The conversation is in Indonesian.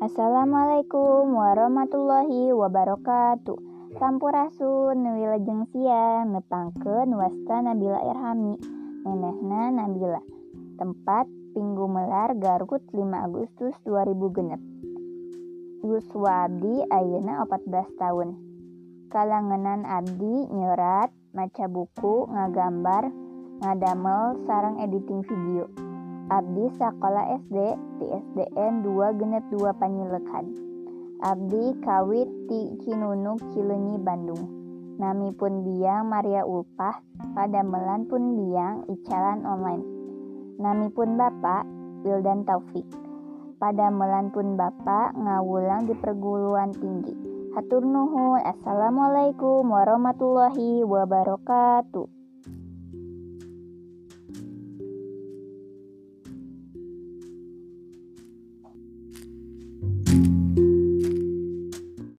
Assalamualaikum warahmatullahi wabarakatuh. Sampurasun wilajeng siang nepangkeun wasta Nabila Irhami. Nenehna Nabila. Tempat Pinggu Melar Garut 5 Agustus 2000 genep. Yuswa Abdi ayeuna 14 tahun. Kalangenan Abdi nyerat, maca buku, ngagambar, ngadamel sarang editing video. Abdi sakola SD di SDN 2 genep 2 Panyilekan. Abdi kawit ti Cinunuk Cileunyi Bandung. Nami pun biang Maria Ulpah, pada melan pun biang icalan online. Nami pun Bapak Wildan Taufik. Pada melan pun Bapak ngawulang di perguruan tinggi. Hatur nuhun. Assalamualaikum warahmatullahi wabarakatuh.